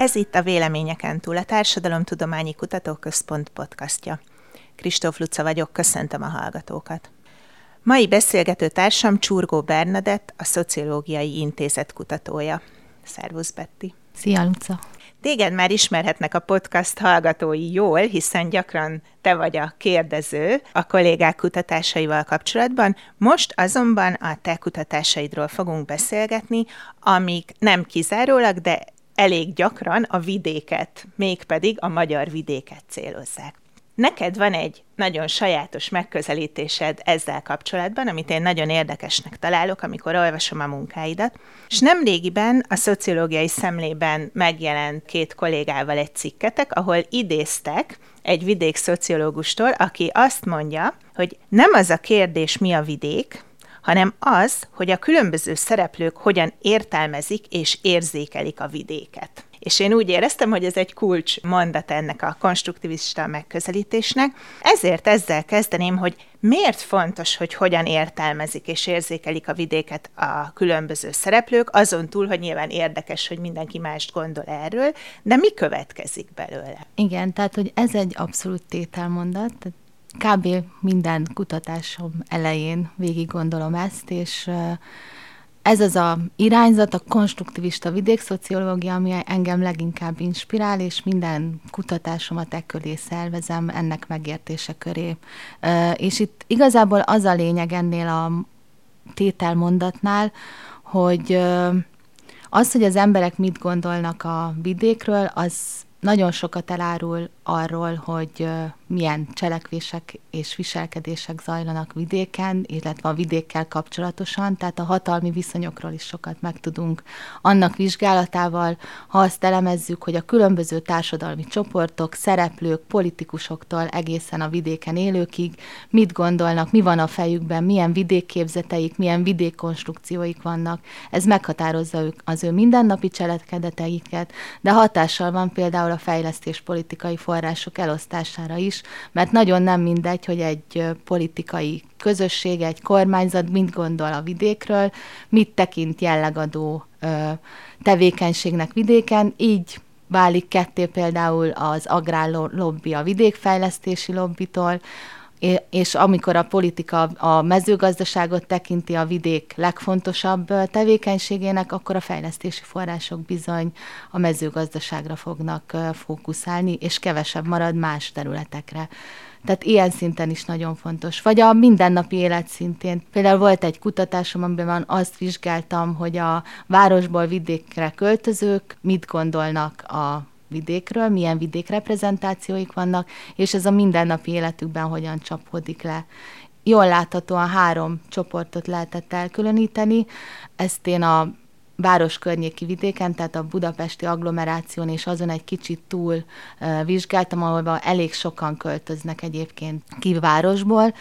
Ez itt a Véleményeken túl a Társadalomtudományi Kutatóközpont podcastja. Kristóf Luca vagyok, köszöntöm a hallgatókat. Mai beszélgető társam Csurgó Bernadett, a Szociológiai Intézet kutatója. Szervusz, Betty! Szia, Luca! Téged már ismerhetnek a podcast hallgatói jól, hiszen gyakran te vagy a kérdező a kollégák kutatásaival kapcsolatban. Most azonban a te kutatásaidról fogunk beszélgetni, amik nem kizárólag, de elég gyakran a vidéket, mégpedig a magyar vidéket célozzák. Neked van egy nagyon sajátos megközelítésed ezzel kapcsolatban, amit én nagyon érdekesnek találok, amikor olvasom a munkáidat. És nem régiben a szociológiai szemlében megjelent két kollégával egy cikketek, ahol idéztek egy vidék szociológustól, aki azt mondja, hogy nem az a kérdés, mi a vidék, hanem az, hogy a különböző szereplők hogyan értelmezik és érzékelik a vidéket. És én úgy éreztem, hogy ez egy kulcs mondat ennek a konstruktivista megközelítésnek. Ezért ezzel kezdeném, hogy miért fontos, hogy hogyan értelmezik és érzékelik a vidéket a különböző szereplők, azon túl, hogy nyilván érdekes, hogy mindenki mást gondol erről, de mi következik belőle? Igen, tehát, hogy ez egy abszolút tételmondat, kb. minden kutatásom elején végig gondolom ezt, és ez az a irányzat, a konstruktivista vidékszociológia, ami engem leginkább inspirál, és minden kutatásomat e köré szervezem, ennek megértése köré. És itt igazából az a lényeg ennél a tételmondatnál, hogy az, hogy az emberek mit gondolnak a vidékről, az nagyon sokat elárul arról, hogy milyen cselekvések és viselkedések zajlanak vidéken, illetve a vidékkel kapcsolatosan, tehát a hatalmi viszonyokról is sokat megtudunk. Annak vizsgálatával, ha azt elemezzük, hogy a különböző társadalmi csoportok, szereplők, politikusoktól egészen a vidéken élőkig mit gondolnak, mi van a fejükben, milyen vidékképzeteik, milyen vidékkonstrukcióik vannak. Ez meghatározza ők az ő mindennapi cselekedeteiket, de hatással van például a fejlesztés politikai források elosztására is, mert nagyon nem mindegy, hogy egy politikai közösség, egy kormányzat mit gondol a vidékről, mit tekint jellegadó tevékenységnek vidéken, így válik ketté például az agrárlobbi a vidékfejlesztési lobbitól, és amikor a politika a mezőgazdaságot tekinti a vidék legfontosabb tevékenységének, akkor a fejlesztési források bizony a mezőgazdaságra fognak fókuszálni, és kevesebb marad más területekre. Tehát ilyen szinten is nagyon fontos. Vagy a mindennapi élet szintén. Például volt egy kutatásom, amiben azt vizsgáltam, hogy a városból vidékre költözők mit gondolnak a vidékről, milyen vidékreprezentációik vannak, és ez a mindennapi életükben hogyan csapódik le. Jól láthatóan három csoportot lehetett elkülöníteni. Ezt én a város környéki vidéken, tehát a budapesti agglomeráción és azon egy kicsit túl vizsgáltam, ahol elég sokan költöznek egyébként ki városból,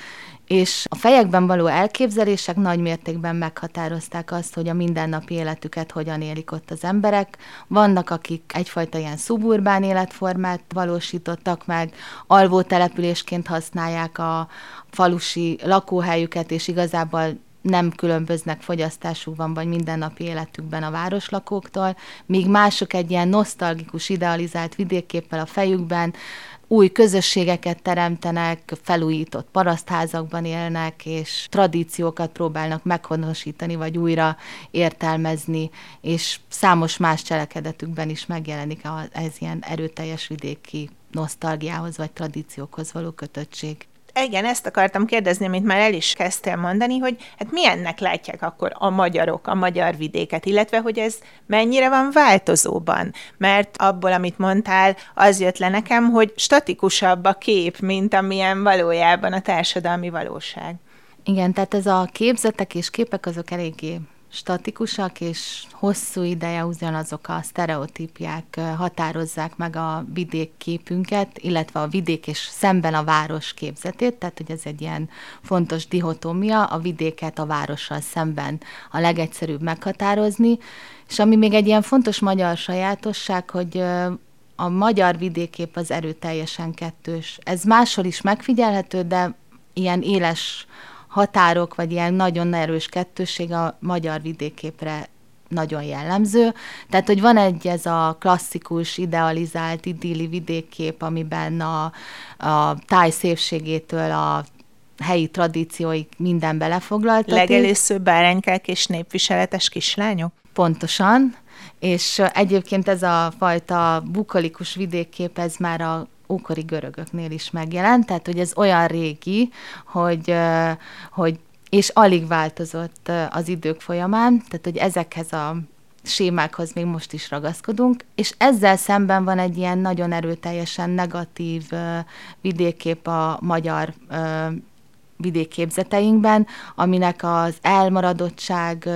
és a fejekben való elképzelések nagy mértékben meghatározták azt, hogy a mindennapi életüket hogyan élik ott az emberek. Vannak, akik egyfajta ilyen szuburbán életformát valósítottak meg, alvó településként használják a falusi lakóhelyüket, és igazából nem különböznek fogyasztásukban vagy mindennapi életükben a városlakóktól, míg mások egy ilyen nosztalgikus, idealizált vidékképpel a fejükben új közösségeket teremtenek, felújított parasztházakban élnek, és tradíciókat próbálnak meghonosítani, vagy újra értelmezni, és számos más cselekedetükben is megjelenik ez ilyen erőteljes vidéki nosztalgiához vagy tradíciókhoz való kötöttség. Igen, ezt akartam kérdezni, amit már el is kezdtél mondani, hogy hát milyennek látják akkor a magyarok, a magyar vidéket, illetve hogy ez mennyire van változóban. Mert abból, amit mondtál, az jött le nekem, hogy statikusabb a kép, mint amilyen valójában a társadalmi valóság. Igen, tehát ez a képzetek és képek azok eléggé statikusak, és hosszú ideje ugyanazok a sztereotípiák határozzák meg a vidék képünket, illetve a vidék és szemben a város képzetét, tehát hogy ez egy ilyen fontos dihotómia, a vidéket a várossal szemben a legegyszerűbb meghatározni, és ami még egy ilyen fontos magyar sajátosság, hogy a magyar vidékép az erőteljesen kettős. Ez máshol is megfigyelhető, de ilyen éles határok, vagy ilyen nagyon erős kettősség a magyar vidékképre nagyon jellemző. Tehát, hogy van egy ez a klasszikus, idealizált, idilli vidékkép, amiben a, a táj szépségétől a helyi tradícióik minden belefoglaltatik. Legelőször báránykák és népviseletes kislányok? Pontosan, és egyébként ez a fajta bukolikus vidékkép, ez már a ókori görögöknél is megjelent, tehát hogy ez olyan régi, hogy, hogy és alig változott az idők folyamán, tehát hogy ezekhez a sémákhoz még most is ragaszkodunk, és ezzel szemben van egy ilyen nagyon erőteljesen negatív vidékkép a magyar vidékképzeteinkben, aminek az elmaradottság,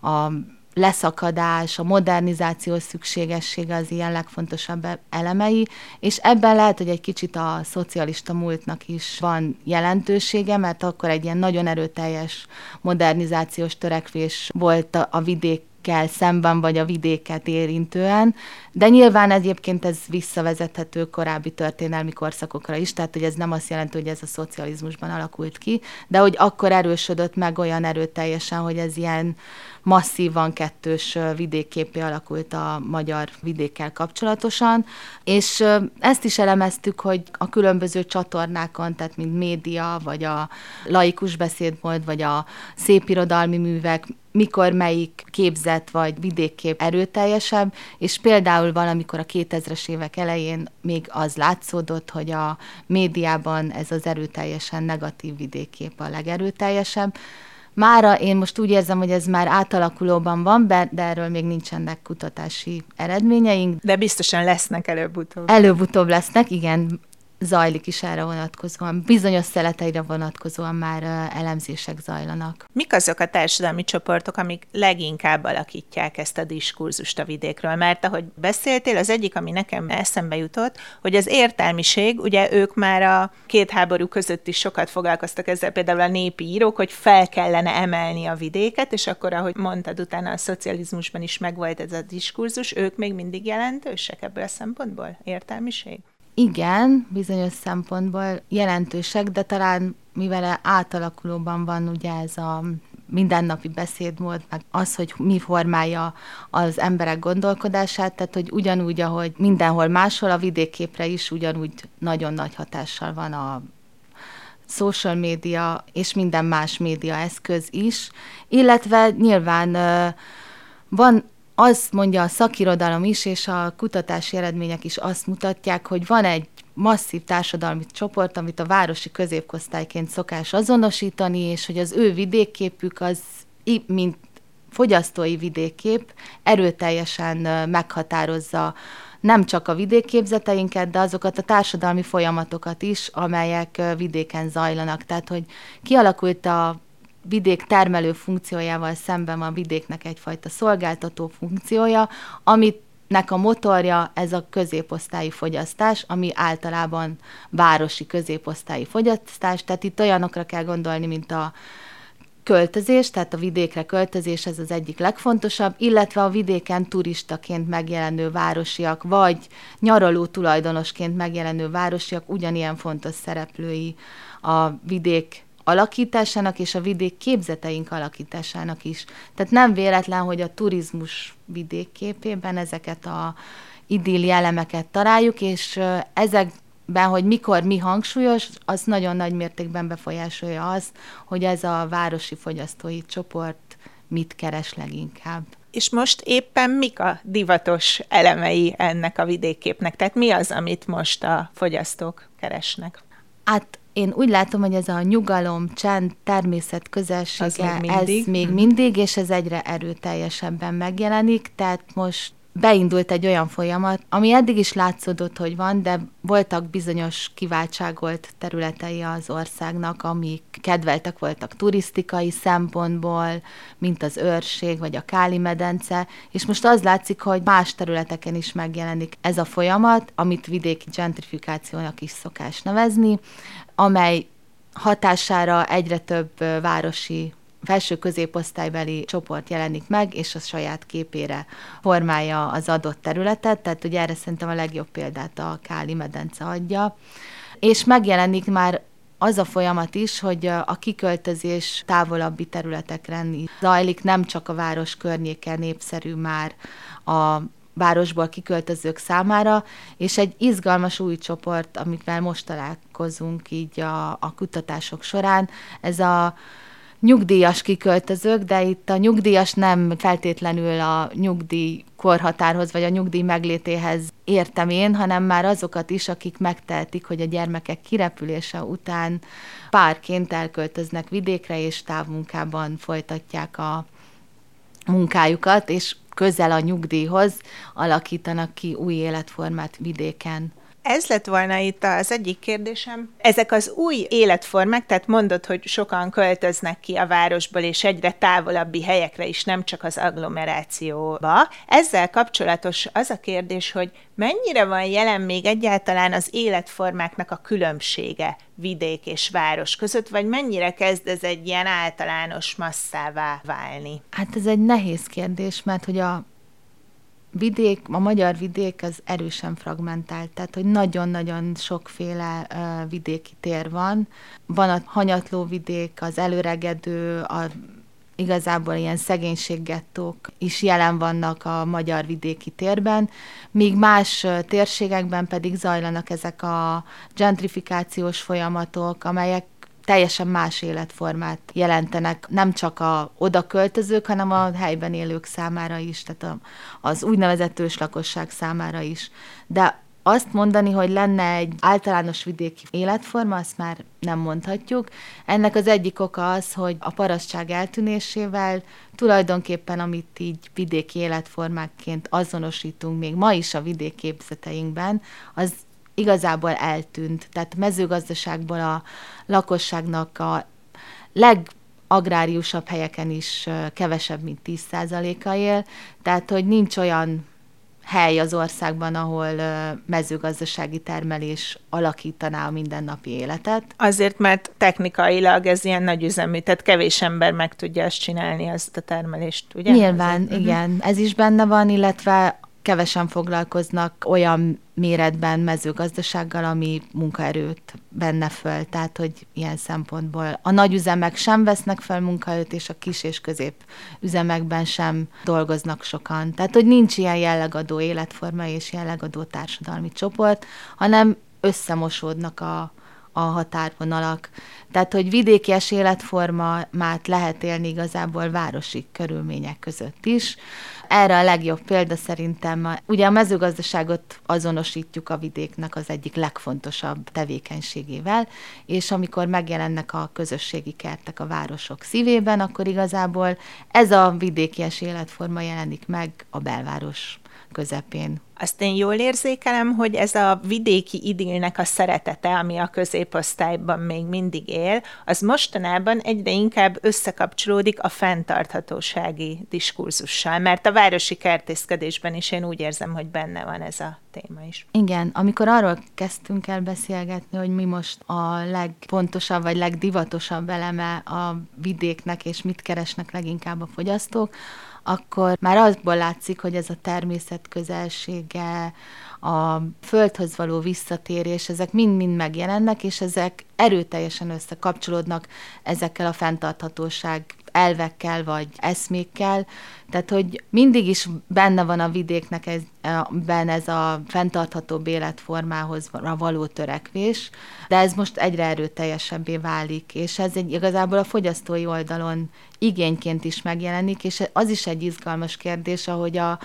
a leszakadás, a modernizáció szükségessége az ilyen legfontosabb e- elemei, és ebben lehet, hogy egy kicsit a szocialista múltnak is van jelentősége, mert akkor egy ilyen nagyon erőteljes modernizációs törekvés volt a, a vidék kell szemben, vagy a vidéket érintően, de nyilván egyébként ez visszavezethető korábbi történelmi korszakokra is, tehát hogy ez nem azt jelenti, hogy ez a szocializmusban alakult ki, de hogy akkor erősödött meg olyan erőteljesen, hogy ez ilyen masszívan kettős vidékképé alakult a magyar vidékkel kapcsolatosan, és ezt is elemeztük, hogy a különböző csatornákon, tehát mint média, vagy a laikus beszédmód, vagy a szépirodalmi művek, mikor melyik képzet vagy vidékkép erőteljesebb, és például valamikor a 2000-es évek elején még az látszódott, hogy a médiában ez az erőteljesen negatív vidékkép a legerőteljesebb, Mára én most úgy érzem, hogy ez már átalakulóban van, de erről még nincsenek kutatási eredményeink. De biztosan lesznek előbb-utóbb. Előbb-utóbb lesznek, igen zajlik is erre vonatkozóan. Bizonyos szeleteire vonatkozóan már elemzések zajlanak. Mik azok a társadalmi csoportok, amik leginkább alakítják ezt a diskurzust a vidékről? Mert ahogy beszéltél, az egyik, ami nekem eszembe jutott, hogy az értelmiség, ugye ők már a két háború között is sokat foglalkoztak ezzel, például a népi írók, hogy fel kellene emelni a vidéket, és akkor, ahogy mondtad, utána a szocializmusban is megvolt ez a diskurzus, ők még mindig jelentősek ebből a szempontból? Értelmiség? Igen, bizonyos szempontból jelentősek, de talán mivel átalakulóban van ugye ez a mindennapi beszédmód, meg az, hogy mi formálja az emberek gondolkodását, tehát hogy ugyanúgy, ahogy mindenhol máshol, a vidékképre is ugyanúgy nagyon nagy hatással van a social média és minden más média eszköz is, illetve nyilván van azt mondja a szakirodalom is, és a kutatási eredmények is azt mutatják, hogy van egy masszív társadalmi csoport, amit a városi középkosztályként szokás azonosítani, és hogy az ő vidékképük az, mint fogyasztói vidékkép, erőteljesen meghatározza nem csak a vidékképzeteinket, de azokat a társadalmi folyamatokat is, amelyek vidéken zajlanak. Tehát, hogy kialakult a vidék termelő funkciójával szemben van vidéknek egyfajta szolgáltató funkciója, amit nek a motorja ez a középosztályi fogyasztás, ami általában városi középosztályi fogyasztás, tehát itt olyanokra kell gondolni, mint a költözés, tehát a vidékre költözés, ez az egyik legfontosabb, illetve a vidéken turistaként megjelenő városiak, vagy nyaraló tulajdonosként megjelenő városiak ugyanilyen fontos szereplői a vidék alakításának és a vidék képzeteink alakításának is. Tehát nem véletlen, hogy a turizmus vidékképében ezeket a idilli elemeket találjuk, és ezekben, hogy mikor mi hangsúlyos, az nagyon nagy mértékben befolyásolja az, hogy ez a városi fogyasztói csoport mit keres leginkább. És most éppen mik a divatos elemei ennek a vidékképnek? Tehát mi az, amit most a fogyasztók keresnek? Hát én úgy látom, hogy ez a nyugalom, csend, természet közelsége, még ez még mhm. mindig, és ez egyre erőteljesebben megjelenik, tehát most beindult egy olyan folyamat, ami eddig is látszódott, hogy van, de voltak bizonyos kiváltságolt területei az országnak, amik kedveltek voltak turisztikai szempontból, mint az őrség vagy a Káli medence, és most az látszik, hogy más területeken is megjelenik ez a folyamat, amit vidéki gentrifikációnak is szokás nevezni, amely hatására egyre több városi felső középosztálybeli csoport jelenik meg, és a saját képére formálja az adott területet, tehát ugye erre szerintem a legjobb példát a Káli medence adja. És megjelenik már az a folyamat is, hogy a kiköltözés távolabbi területekre zajlik, nem csak a város környéken népszerű már a városból kiköltözők számára, és egy izgalmas új csoport, amivel most találkozunk így a, a kutatások során, ez a nyugdíjas kiköltözők, de itt a nyugdíjas nem feltétlenül a nyugdíj korhatárhoz vagy a nyugdíj meglétéhez értem én, hanem már azokat is, akik megtehetik, hogy a gyermekek kirepülése után párként elköltöznek vidékre, és távmunkában folytatják a munkájukat, és közel a nyugdíjhoz alakítanak ki új életformát vidéken. Ez lett volna itt az egyik kérdésem. Ezek az új életformák, tehát mondod, hogy sokan költöznek ki a városból, és egyre távolabbi helyekre is, nem csak az agglomerációba. Ezzel kapcsolatos az a kérdés, hogy mennyire van jelen még egyáltalán az életformáknak a különbsége vidék és város között, vagy mennyire kezd ez egy ilyen általános masszává válni? Hát ez egy nehéz kérdés, mert hogy a vidék, a magyar vidék az erősen fragmentált, tehát hogy nagyon-nagyon sokféle uh, vidéki tér van. Van a hanyatló vidék, az előregedő, a igazából ilyen szegénységgettók is jelen vannak a magyar vidéki térben, míg más térségekben pedig zajlanak ezek a gentrifikációs folyamatok, amelyek teljesen más életformát jelentenek, nem csak a oda költözők, hanem a helyben élők számára is, tehát a, az úgynevezett őslakosság számára is. De azt mondani, hogy lenne egy általános vidéki életforma, azt már nem mondhatjuk. Ennek az egyik oka az, hogy a parasztság eltűnésével tulajdonképpen, amit így vidéki életformákként azonosítunk még ma is a vidékképzeteinkben, az igazából eltűnt. Tehát mezőgazdaságból a lakosságnak a legagráriusabb helyeken is kevesebb, mint 10%-a él, tehát hogy nincs olyan hely az országban, ahol mezőgazdasági termelés alakítaná a mindennapi életet. Azért, mert technikailag ez ilyen nagy üzemű, tehát kevés ember meg tudja ezt csinálni, ezt a termelést, ugye? Nyilván, ez, igen. Uh-huh. Ez is benne van, illetve kevesen foglalkoznak olyan méretben mezőgazdasággal, ami munkaerőt benne föl, tehát hogy ilyen szempontból a nagy üzemek sem vesznek fel munkaerőt, és a kis és közép üzemekben sem dolgoznak sokan. Tehát, hogy nincs ilyen jellegadó életforma és jellegadó társadalmi csoport, hanem összemosódnak a, a határvonalak. Tehát, hogy vidékies életformát lehet élni igazából városi körülmények között is. Erre a legjobb példa szerintem, ugye a mezőgazdaságot azonosítjuk a vidéknek az egyik legfontosabb tevékenységével, és amikor megjelennek a közösségi kertek a városok szívében, akkor igazából ez a vidékies életforma jelenik meg a belváros közepén. Azt én jól érzékelem, hogy ez a vidéki idillnek a szeretete, ami a középosztályban még mindig él, az mostanában egyre inkább összekapcsolódik a fenntarthatósági diskurzussal, mert a városi kertészkedésben is én úgy érzem, hogy benne van ez a téma is. Igen, amikor arról kezdtünk el beszélgetni, hogy mi most a legfontosabb vagy legdivatosabb eleme a vidéknek, és mit keresnek leginkább a fogyasztók, akkor már azból látszik, hogy ez a természet közelsége, a földhöz való visszatérés, ezek mind-mind megjelennek, és ezek erőteljesen összekapcsolódnak ezekkel a fenntarthatóság elvekkel vagy eszmékkel, tehát hogy mindig is benne van a vidéknek ez, ben ez a fenntarthatóbb életformához való törekvés, de ez most egyre erőteljesebbé válik, és ez egy, igazából a fogyasztói oldalon igényként is megjelenik, és az is egy izgalmas kérdés, ahogy a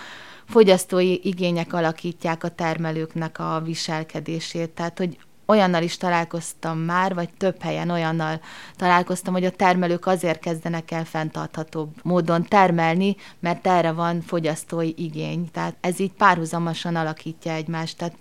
fogyasztói igények alakítják a termelőknek a viselkedését. Tehát, hogy olyannal is találkoztam már, vagy több helyen olyannal találkoztam, hogy a termelők azért kezdenek el fenntarthatóbb módon termelni, mert erre van fogyasztói igény. Tehát ez így párhuzamosan alakítja egymást. Tehát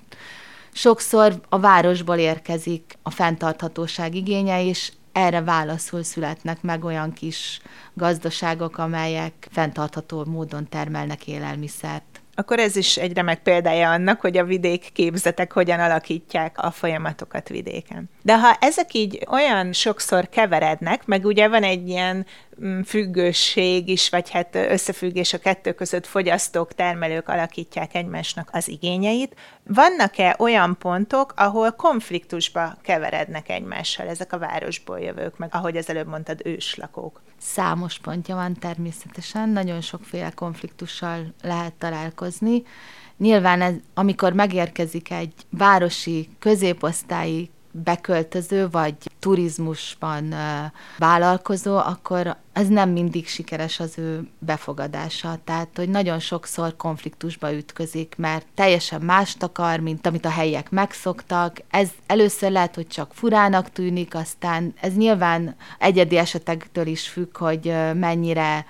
sokszor a városból érkezik a fenntarthatóság igénye, és erre válaszul születnek meg olyan kis gazdaságok, amelyek fenntartható módon termelnek élelmiszert. Akkor ez is egy remek példája annak, hogy a vidék képzetek hogyan alakítják a folyamatokat vidéken. De ha ezek így olyan sokszor keverednek, meg ugye van egy ilyen függőség is, vagy hát összefüggés a kettő között fogyasztók, termelők alakítják egymásnak az igényeit. Vannak-e olyan pontok, ahol konfliktusba keverednek egymással ezek a városból jövők, meg ahogy az előbb mondtad, őslakók? Számos pontja van természetesen, nagyon sokféle konfliktussal lehet találkozni. Nyilván ez, amikor megérkezik egy városi középosztályi beköltöző vagy turizmusban vállalkozó, akkor ez nem mindig sikeres az ő befogadása. Tehát, hogy nagyon sokszor konfliktusba ütközik, mert teljesen mást akar, mint amit a helyiek megszoktak. Ez először lehet, hogy csak furának tűnik, aztán ez nyilván egyedi esetektől is függ, hogy mennyire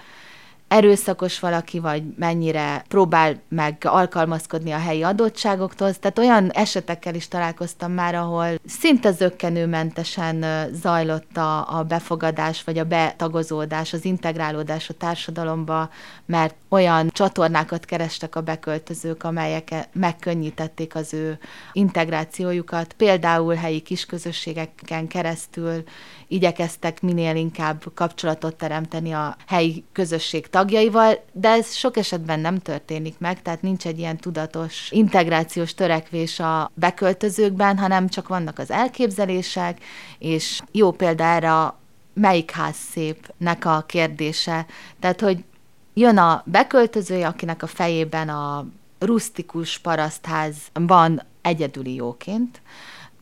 erőszakos valaki, vagy mennyire próbál meg alkalmazkodni a helyi adottságoktól. Tehát olyan esetekkel is találkoztam már, ahol szinte zöggenőmentesen zajlott a, befogadás, vagy a betagozódás, az integrálódás a társadalomba, mert olyan csatornákat kerestek a beköltözők, amelyek megkönnyítették az ő integrációjukat, például helyi kisközösségeken keresztül igyekeztek minél inkább kapcsolatot teremteni a helyi közösség tagjaival, de ez sok esetben nem történik meg, tehát nincs egy ilyen tudatos integrációs törekvés a beköltözőkben, hanem csak vannak az elképzelések, és jó példa erre a melyik ház szépnek a kérdése. Tehát, hogy jön a beköltözője, akinek a fejében a rustikus parasztház van egyedüli jóként,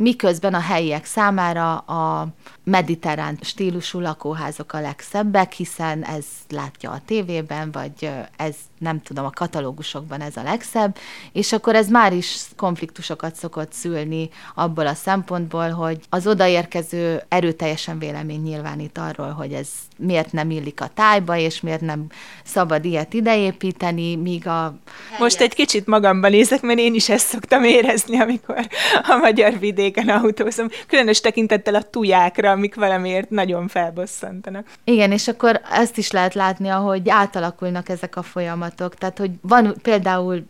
miközben a helyiek számára a mediterrán stílusú lakóházak a legszebbek, hiszen ez látja a tévében, vagy ez nem tudom, a katalógusokban ez a legszebb, és akkor ez már is konfliktusokat szokott szülni abból a szempontból, hogy az odaérkező erőteljesen vélemény nyilvánít arról, hogy ez miért nem illik a tájba, és miért nem szabad ilyet ideépíteni, míg a... Most egy kicsit magamban nézek, mert én is ezt szoktam érezni, amikor a magyar vidéken autózom, különös tekintettel a tujákra, amik valamiért nagyon felbosszantanak. Igen, és akkor ezt is lehet látni, ahogy átalakulnak ezek a folyamatok. Tehát, hogy van például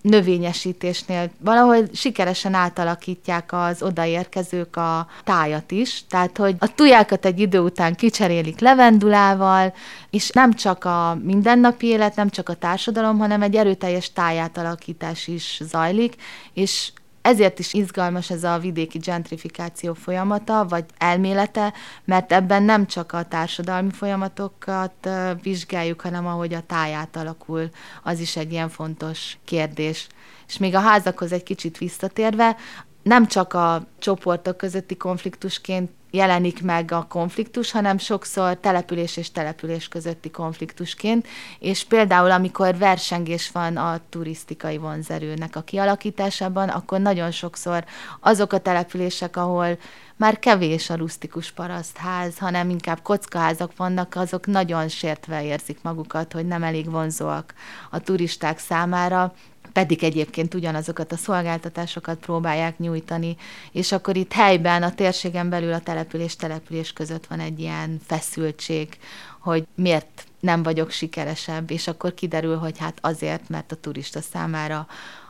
növényesítésnél valahol sikeresen átalakítják az odaérkezők a tájat is, tehát hogy a tujákat egy idő után kicserélik levendulával, és nem csak a mindennapi élet, nem csak a társadalom, hanem egy erőteljes tájátalakítás is zajlik, és ezért is izgalmas ez a vidéki gentrifikáció folyamata, vagy elmélete, mert ebben nem csak a társadalmi folyamatokat vizsgáljuk, hanem ahogy a táját alakul, az is egy ilyen fontos kérdés. És még a házakhoz egy kicsit visszatérve, nem csak a csoportok közötti konfliktusként jelenik meg a konfliktus, hanem sokszor település és település közötti konfliktusként, és például amikor versengés van a turisztikai vonzerőnek a kialakításában, akkor nagyon sokszor azok a települések, ahol már kevés a rustikus parasztház, hanem inkább kockaházak vannak, azok nagyon sértve érzik magukat, hogy nem elég vonzóak a turisták számára, pedig egyébként ugyanazokat a szolgáltatásokat próbálják nyújtani, és akkor itt helyben, a térségen belül a település-település között van egy ilyen feszültség, hogy miért nem vagyok sikeresebb, és akkor kiderül, hogy hát azért, mert a turista számára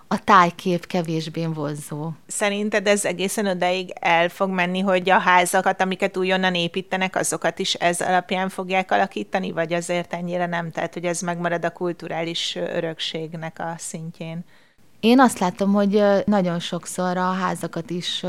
a tájkép kevésbé vonzó. Szerinted ez egészen odaig el fog menni, hogy a házakat, amiket újonnan építenek, azokat is ez alapján fogják alakítani, vagy azért ennyire nem? Tehát, hogy ez megmarad a kulturális örökségnek a szintjén? Én azt látom, hogy nagyon sokszor a házakat is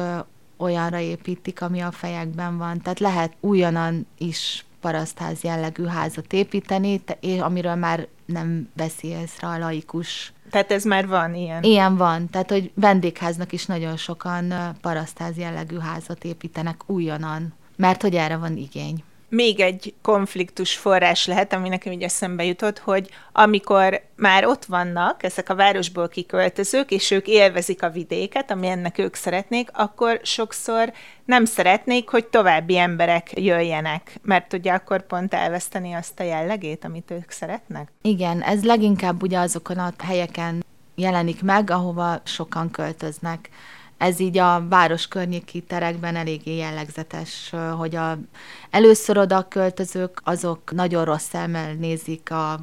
olyanra építik, ami a fejekben van. Tehát lehet újonnan is parasztház jellegű házat építeni, amiről már nem veszi észre a laikus tehát ez már van ilyen? Ilyen van. Tehát, hogy vendégháznak is nagyon sokan parasztház jellegű házat építenek újonnan, mert hogy erre van igény még egy konfliktus forrás lehet, ami nekem így eszembe jutott, hogy amikor már ott vannak ezek a városból kiköltözők, és ők élvezik a vidéket, ami ennek ők szeretnék, akkor sokszor nem szeretnék, hogy további emberek jöjjenek, mert ugye akkor pont elveszteni azt a jellegét, amit ők szeretnek. Igen, ez leginkább ugye azokon a helyeken jelenik meg, ahova sokan költöznek ez így a város környéki terekben eléggé jellegzetes, hogy a először oda költözők, azok nagyon rossz szemmel nézik a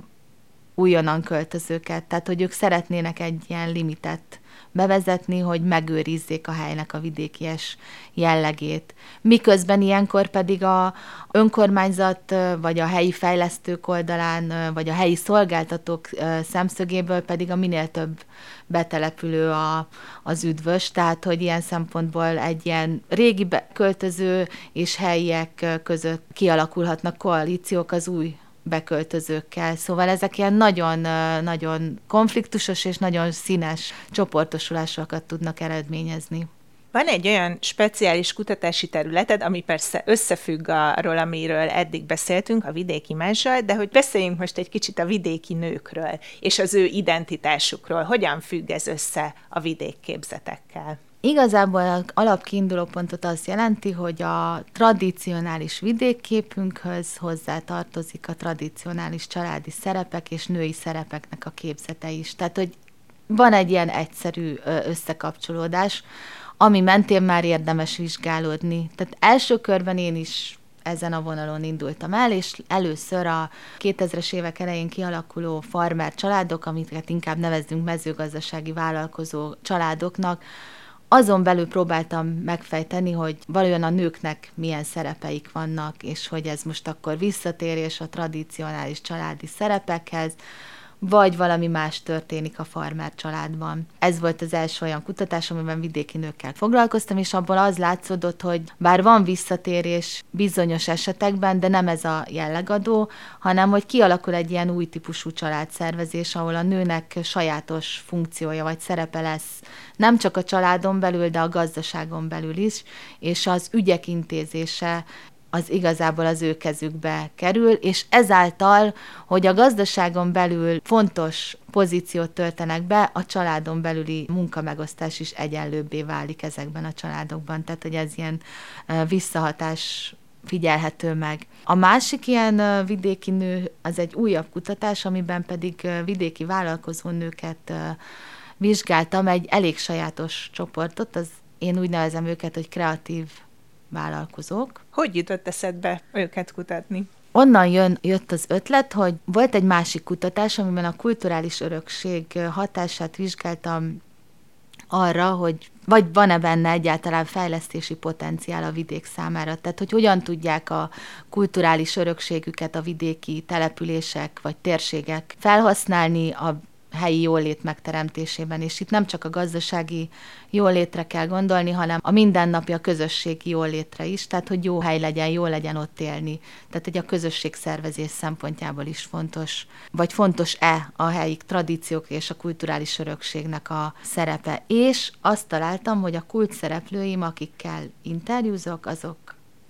újonnan költözőket, tehát hogy ők szeretnének egy ilyen limitet bevezetni, hogy megőrizzék a helynek a vidékies jellegét. Miközben ilyenkor pedig a önkormányzat, vagy a helyi fejlesztők oldalán, vagy a helyi szolgáltatók szemszögéből pedig a minél több betelepülő a, az üdvös, tehát hogy ilyen szempontból egy ilyen régi költöző és helyiek között kialakulhatnak koalíciók az új beköltözőkkel. Szóval ezek ilyen nagyon-nagyon konfliktusos és nagyon színes csoportosulásokat tudnak eredményezni. Van egy olyan speciális kutatási területed, ami persze összefügg arról, amiről eddig beszéltünk, a vidéki mással, de hogy beszéljünk most egy kicsit a vidéki nőkről, és az ő identitásukról. Hogyan függ ez össze a vidékképzetekkel? Igazából az alapkiinduló pontot azt jelenti, hogy a tradicionális vidékképünkhöz hozzá tartozik a tradicionális családi szerepek és női szerepeknek a képzete is. Tehát, hogy van egy ilyen egyszerű összekapcsolódás, ami mentén már érdemes vizsgálódni. Tehát első körben én is ezen a vonalon indultam el, és először a 2000-es évek elején kialakuló farmer családok, amiket inkább nevezzünk mezőgazdasági vállalkozó családoknak, azon belül próbáltam megfejteni, hogy valójában a nőknek milyen szerepeik vannak, és hogy ez most akkor visszatérés a tradicionális családi szerepekhez, vagy valami más történik a farmer családban. Ez volt az első olyan kutatás, amiben vidéki nőkkel foglalkoztam, és abból az látszódott, hogy bár van visszatérés bizonyos esetekben, de nem ez a jellegadó, hanem hogy kialakul egy ilyen új típusú családszervezés, ahol a nőnek sajátos funkciója vagy szerepe lesz nem csak a családon belül, de a gazdaságon belül is, és az ügyek intézése az igazából az ő kezükbe kerül, és ezáltal, hogy a gazdaságon belül fontos pozíciót töltenek be, a családon belüli munkamegosztás is egyenlőbbé válik ezekben a családokban. Tehát, hogy ez ilyen visszahatás figyelhető meg. A másik ilyen vidéki nő, az egy újabb kutatás, amiben pedig vidéki vállalkozó nőket vizsgáltam, egy elég sajátos csoportot, az én úgy nevezem őket, hogy kreatív vállalkozók. Hogy jutott eszedbe őket kutatni? Onnan jön, jött az ötlet, hogy volt egy másik kutatás, amiben a kulturális örökség hatását vizsgáltam arra, hogy vagy van-e benne egyáltalán fejlesztési potenciál a vidék számára, tehát hogy hogyan tudják a kulturális örökségüket a vidéki települések vagy térségek felhasználni a helyi jólét megteremtésében, és itt nem csak a gazdasági jólétre kell gondolni, hanem a mindennapi, a közösségi jólétre is, tehát hogy jó hely legyen, jó legyen ott élni. Tehát, hogy a közösség szervezés szempontjából is fontos, vagy fontos-e a helyi tradíciók és a kulturális örökségnek a szerepe. És azt találtam, hogy a kult szereplőim, akikkel interjúzok, azok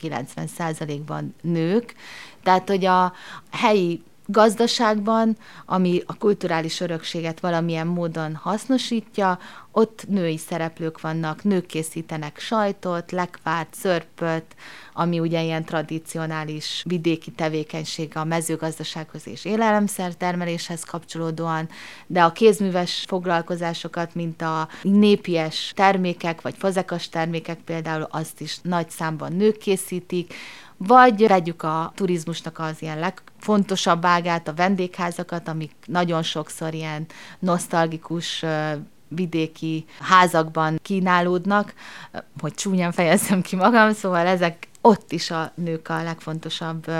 90%-ban nők, tehát hogy a helyi gazdaságban, ami a kulturális örökséget valamilyen módon hasznosítja, ott női szereplők vannak, nők készítenek sajtot, lekvárt, szörpöt, ami ugye ilyen tradicionális vidéki tevékenység a mezőgazdasághoz és élelmiszertermeléshez kapcsolódóan, de a kézműves foglalkozásokat, mint a népies termékek, vagy fazekas termékek például, azt is nagy számban nők készítik, vagy vegyük a turizmusnak az ilyen legfontosabb ágát, a vendégházakat, amik nagyon sokszor ilyen nosztalgikus vidéki házakban kínálódnak, hogy csúnyán fejezzem ki magam, szóval ezek ott is a nők a legfontosabb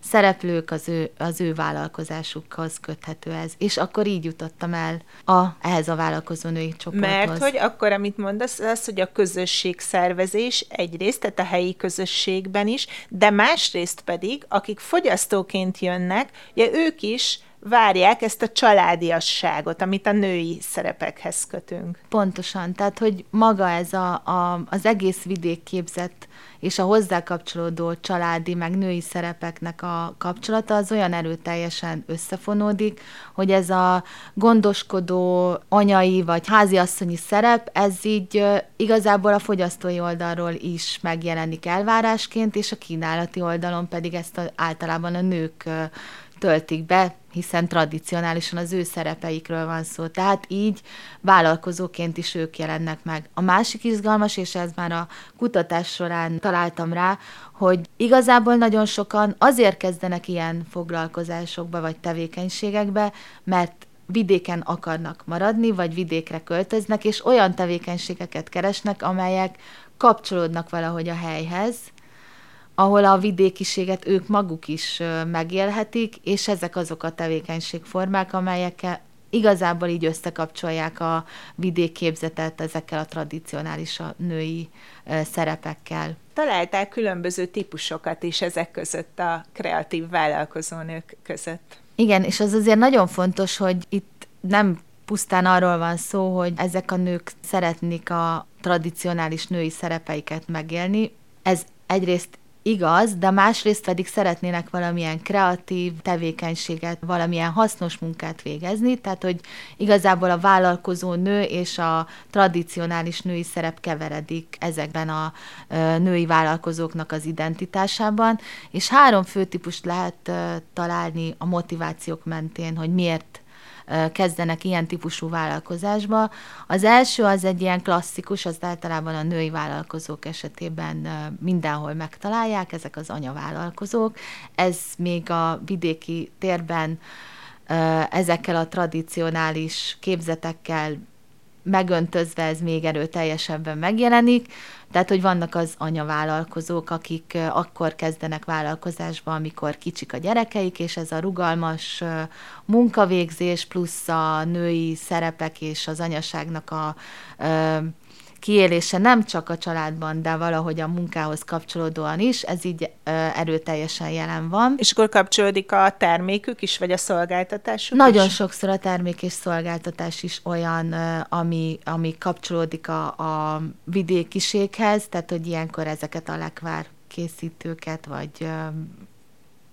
szereplők, az ő, az ő vállalkozásukhoz köthető ez. És akkor így jutottam el a, ehhez a vállalkozó női csoporthoz. Mert hogy akkor, amit mondasz, az, hogy a közösség szervezés egyrészt, tehát a helyi közösségben is, de másrészt pedig, akik fogyasztóként jönnek, ugye ők is várják ezt a családiasságot, amit a női szerepekhez kötünk. Pontosan, tehát hogy maga ez a, a, az egész vidék képzett és a hozzá kapcsolódó családi, meg női szerepeknek a kapcsolata az olyan erőteljesen összefonódik, hogy ez a gondoskodó anyai vagy háziasszonyi szerep, ez így igazából a fogyasztói oldalról is megjelenik elvárásként, és a kínálati oldalon pedig ezt a, általában a nők töltik be, hiszen tradicionálisan az ő szerepeikről van szó. Tehát így vállalkozóként is ők jelennek meg. A másik izgalmas, és ez már a kutatás során találtam rá, hogy igazából nagyon sokan azért kezdenek ilyen foglalkozásokba vagy tevékenységekbe, mert vidéken akarnak maradni, vagy vidékre költöznek, és olyan tevékenységeket keresnek, amelyek kapcsolódnak valahogy a helyhez, ahol a vidékiséget ők maguk is megélhetik, és ezek azok a tevékenységformák, amelyekkel igazából így összekapcsolják a vidékképzetet ezekkel a tradicionális a női szerepekkel. Találták különböző típusokat is ezek között a kreatív vállalkozónők között. Igen, és az azért nagyon fontos, hogy itt nem pusztán arról van szó, hogy ezek a nők szeretnék a tradicionális női szerepeiket megélni. Ez egyrészt igaz, de másrészt pedig szeretnének valamilyen kreatív tevékenységet, valamilyen hasznos munkát végezni, tehát hogy igazából a vállalkozó nő és a tradicionális női szerep keveredik ezekben a női vállalkozóknak az identitásában, és három főtípust lehet találni a motivációk mentén, hogy miért kezdenek ilyen típusú vállalkozásba. Az első az egy ilyen klasszikus, az általában a női vállalkozók esetében mindenhol megtalálják, ezek az anyavállalkozók. Ez még a vidéki térben ezekkel a tradicionális képzetekkel megöntözve ez még erőteljesebben megjelenik. Tehát, hogy vannak az anyavállalkozók, akik akkor kezdenek vállalkozásba, amikor kicsik a gyerekeik, és ez a rugalmas munkavégzés plusz a női szerepek és az anyaságnak a kiélése nem csak a családban, de valahogy a munkához kapcsolódóan is, ez így erőteljesen jelen van. És akkor kapcsolódik a termékük is, vagy a szolgáltatásuk Nagyon is? sokszor a termék és szolgáltatás is olyan, ami, ami kapcsolódik a, a vidékiséghez, tehát hogy ilyenkor ezeket a lekvár készítőket, vagy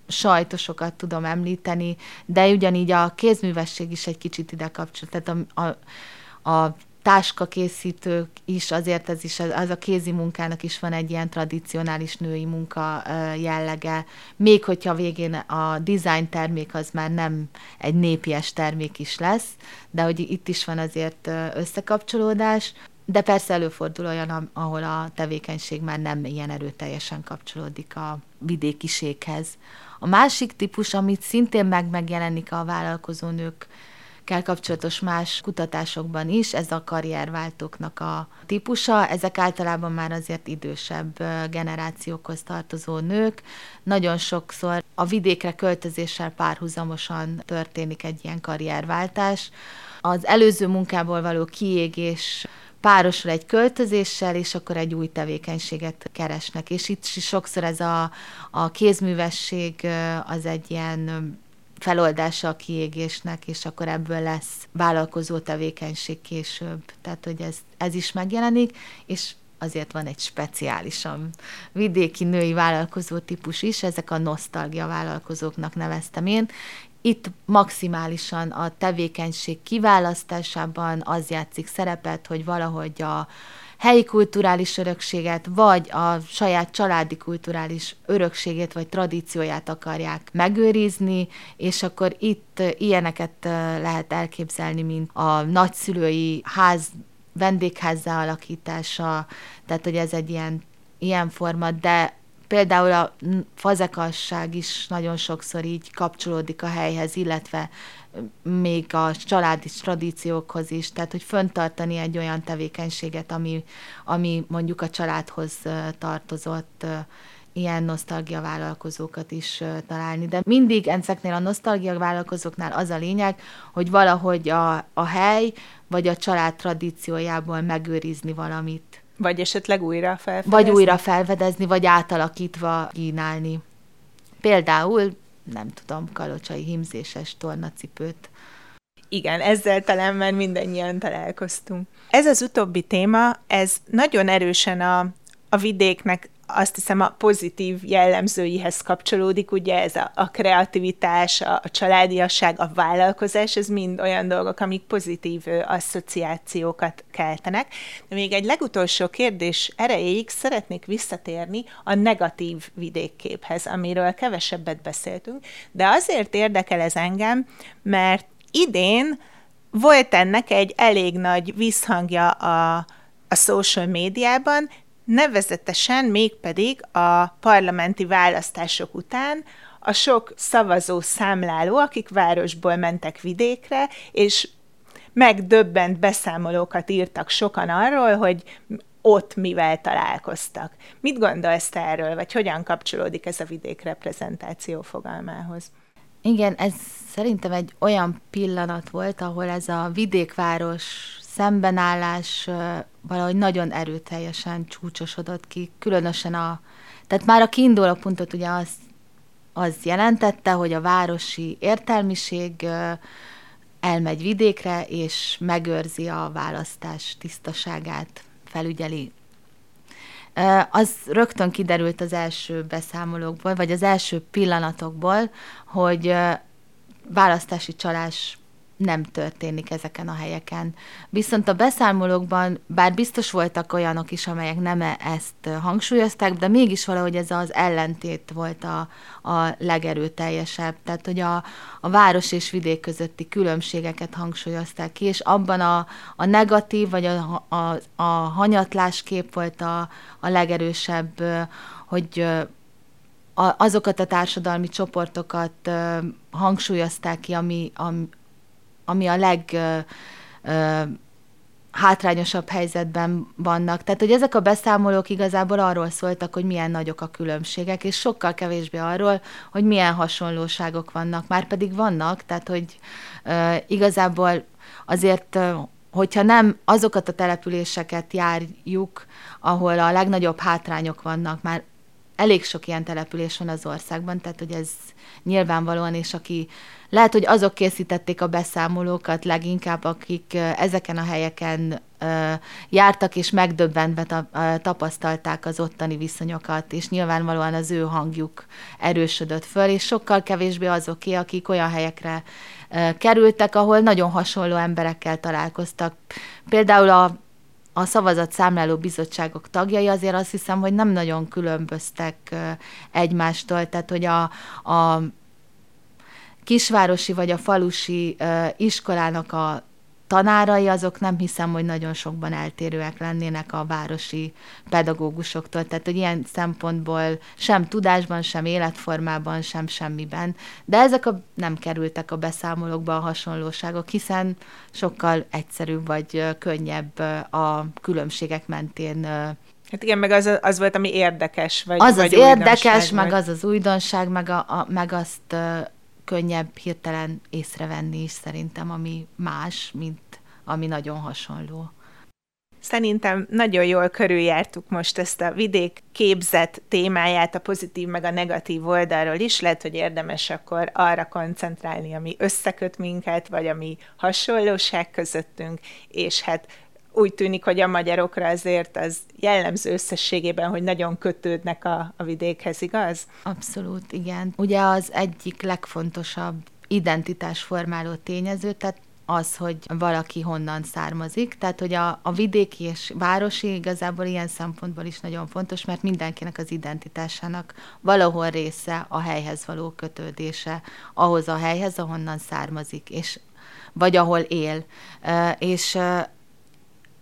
sajtosokat tudom említeni, de ugyanígy a kézművesség is egy kicsit ide kapcsol. Tehát a, a, a táskakészítők is, azért ez is, az a kézi munkának is van egy ilyen tradicionális női munka jellege, még hogyha végén a design termék az már nem egy népies termék is lesz, de hogy itt is van azért összekapcsolódás, de persze előfordul olyan, ahol a tevékenység már nem ilyen erőteljesen kapcsolódik a vidékiséghez. A másik típus, amit szintén meg megjelenik a vállalkozó nők kell kapcsolatos más kutatásokban is, ez a karrierváltóknak a típusa. Ezek általában már azért idősebb generációkhoz tartozó nők. Nagyon sokszor a vidékre költözéssel párhuzamosan történik egy ilyen karrierváltás. Az előző munkából való kiégés párosul egy költözéssel, és akkor egy új tevékenységet keresnek. És itt sokszor ez a, a kézművesség az egy ilyen feloldása a kiégésnek, és akkor ebből lesz vállalkozó tevékenység később. Tehát, hogy ez, ez is megjelenik, és azért van egy speciálisan vidéki női vállalkozó típus is, ezek a nosztalgia vállalkozóknak neveztem én. Itt maximálisan a tevékenység kiválasztásában az játszik szerepet, hogy valahogy a helyi kulturális örökséget, vagy a saját családi kulturális örökségét, vagy tradícióját akarják megőrizni, és akkor itt ilyeneket lehet elképzelni, mint a nagyszülői ház vendégházzá alakítása, tehát hogy ez egy ilyen, ilyen forma, de például a fazekasság is nagyon sokszor így kapcsolódik a helyhez, illetve még a családi tradíciókhoz is, tehát hogy föntartani egy olyan tevékenységet, ami, ami mondjuk a családhoz tartozott, ilyen nosztalgia vállalkozókat is találni. De mindig ezeknél a nosztalgia vállalkozóknál az a lényeg, hogy valahogy a, a hely vagy a család tradíciójából megőrizni valamit. Vagy esetleg újra felfedezni? Vagy újra felfedezni, vagy átalakítva kínálni. Például nem tudom, kalocsai himzéses tornacipőt. Igen, ezzel talán már mindannyian találkoztunk. Ez az utóbbi téma, ez nagyon erősen a, a vidéknek azt hiszem a pozitív jellemzőihez kapcsolódik, ugye ez a, a kreativitás, a, a családiasság, a vállalkozás, ez mind olyan dolgok, amik pozitív asszociációkat keltenek. De még egy legutolsó kérdés erejéig szeretnék visszatérni a negatív vidékképhez, amiről kevesebbet beszéltünk, de azért érdekel ez engem, mert idén volt ennek egy elég nagy visszhangja a, a social médiában, nevezetesen mégpedig a parlamenti választások után a sok szavazó számláló, akik városból mentek vidékre, és megdöbbent beszámolókat írtak sokan arról, hogy ott mivel találkoztak. Mit gondolsz te erről, vagy hogyan kapcsolódik ez a vidék reprezentáció fogalmához? Igen, ez szerintem egy olyan pillanat volt, ahol ez a vidékváros szembenállás valahogy nagyon erőteljesen csúcsosodott ki, különösen a, tehát már a kiinduló pontot ugye az, az jelentette, hogy a városi értelmiség elmegy vidékre, és megőrzi a választás tisztaságát, felügyeli. Az rögtön kiderült az első beszámolókból, vagy az első pillanatokból, hogy választási csalás nem történik ezeken a helyeken. Viszont a beszámolókban, bár biztos voltak olyanok is, amelyek nem e- ezt hangsúlyozták, de mégis valahogy ez az ellentét volt a, a legerőteljesebb. Tehát, hogy a, a város és vidék közötti különbségeket hangsúlyozták ki, és abban a, a negatív, vagy a, a, a hanyatlás kép volt a, a legerősebb, hogy azokat a társadalmi csoportokat hangsúlyozták ki, ami, ami a leg ö, ö, hátrányosabb helyzetben vannak. Tehát, hogy ezek a beszámolók igazából arról szóltak, hogy milyen nagyok a különbségek, és sokkal kevésbé arról, hogy milyen hasonlóságok vannak. Már pedig vannak, tehát, hogy ö, igazából azért hogyha nem azokat a településeket járjuk, ahol a legnagyobb hátrányok vannak, már elég sok ilyen település van az országban, tehát hogy ez nyilvánvalóan, és aki lehet, hogy azok készítették a beszámolókat leginkább, akik ezeken a helyeken jártak, és megdöbbentve tapasztalták az ottani viszonyokat, és nyilvánvalóan az ő hangjuk erősödött föl, és sokkal kevésbé azoké, akik olyan helyekre kerültek, ahol nagyon hasonló emberekkel találkoztak. Például a a szavazatszámláló bizottságok tagjai azért azt hiszem, hogy nem nagyon különböztek egymástól, tehát hogy a, a kisvárosi vagy a falusi iskolának a tanárai azok nem hiszem, hogy nagyon sokban eltérőek lennének a városi pedagógusoktól. Tehát, hogy ilyen szempontból sem tudásban, sem életformában, sem semmiben. De ezek a, nem kerültek a beszámolókba a hasonlóságok, hiszen sokkal egyszerűbb vagy könnyebb a különbségek mentén Hát igen, meg az, az volt, ami érdekes. Vagy, az vagy az érdekes, meg az az újdonság, meg, a, a, meg azt könnyebb hirtelen észrevenni is szerintem, ami más, mint ami nagyon hasonló. Szerintem nagyon jól körüljártuk most ezt a vidék képzet témáját, a pozitív meg a negatív oldalról is. Lehet, hogy érdemes akkor arra koncentrálni, ami összeköt minket, vagy ami hasonlóság közöttünk, és hát úgy tűnik, hogy a magyarokra azért az jellemző összességében, hogy nagyon kötődnek a, a vidékhez, igaz? Abszolút, igen. Ugye az egyik legfontosabb identitásformáló tényező, tehát az, hogy valaki honnan származik. Tehát, hogy a, a vidéki és városi igazából ilyen szempontból is nagyon fontos, mert mindenkinek az identitásának valahol része a helyhez való kötődése, ahhoz a helyhez, ahonnan származik, és vagy ahol él. És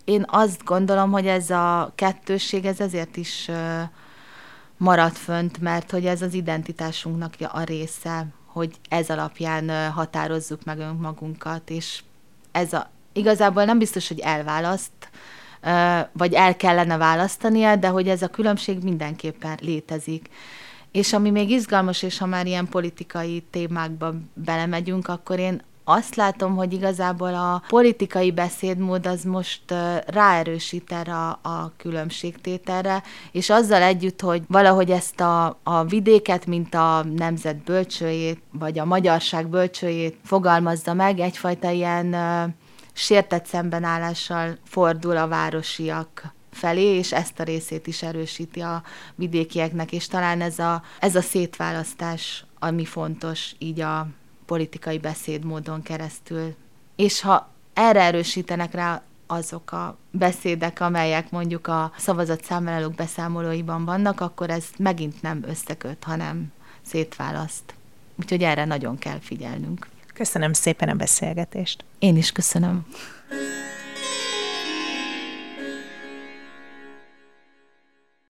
én azt gondolom, hogy ez a kettősség, ez ezért is marad fönt, mert hogy ez az identitásunknak a része, hogy ez alapján határozzuk meg önmagunkat, és ez a, igazából nem biztos, hogy elválaszt, vagy el kellene választania, de hogy ez a különbség mindenképpen létezik. És ami még izgalmas, és ha már ilyen politikai témákba belemegyünk, akkor én azt látom, hogy igazából a politikai beszédmód az most ráerősít erre a, a különbségtételre, és azzal együtt, hogy valahogy ezt a, a vidéket, mint a nemzet bölcsőjét, vagy a magyarság bölcsőjét fogalmazza meg, egyfajta ilyen sértett szembenállással fordul a városiak felé, és ezt a részét is erősíti a vidékieknek, és talán ez a, ez a szétválasztás, ami fontos így a politikai beszédmódon keresztül. És ha erre erősítenek rá azok a beszédek, amelyek mondjuk a szavazat számlálók beszámolóiban vannak, akkor ez megint nem összeköt, hanem szétválaszt. Úgyhogy erre nagyon kell figyelnünk. Köszönöm szépen a beszélgetést. Én is köszönöm.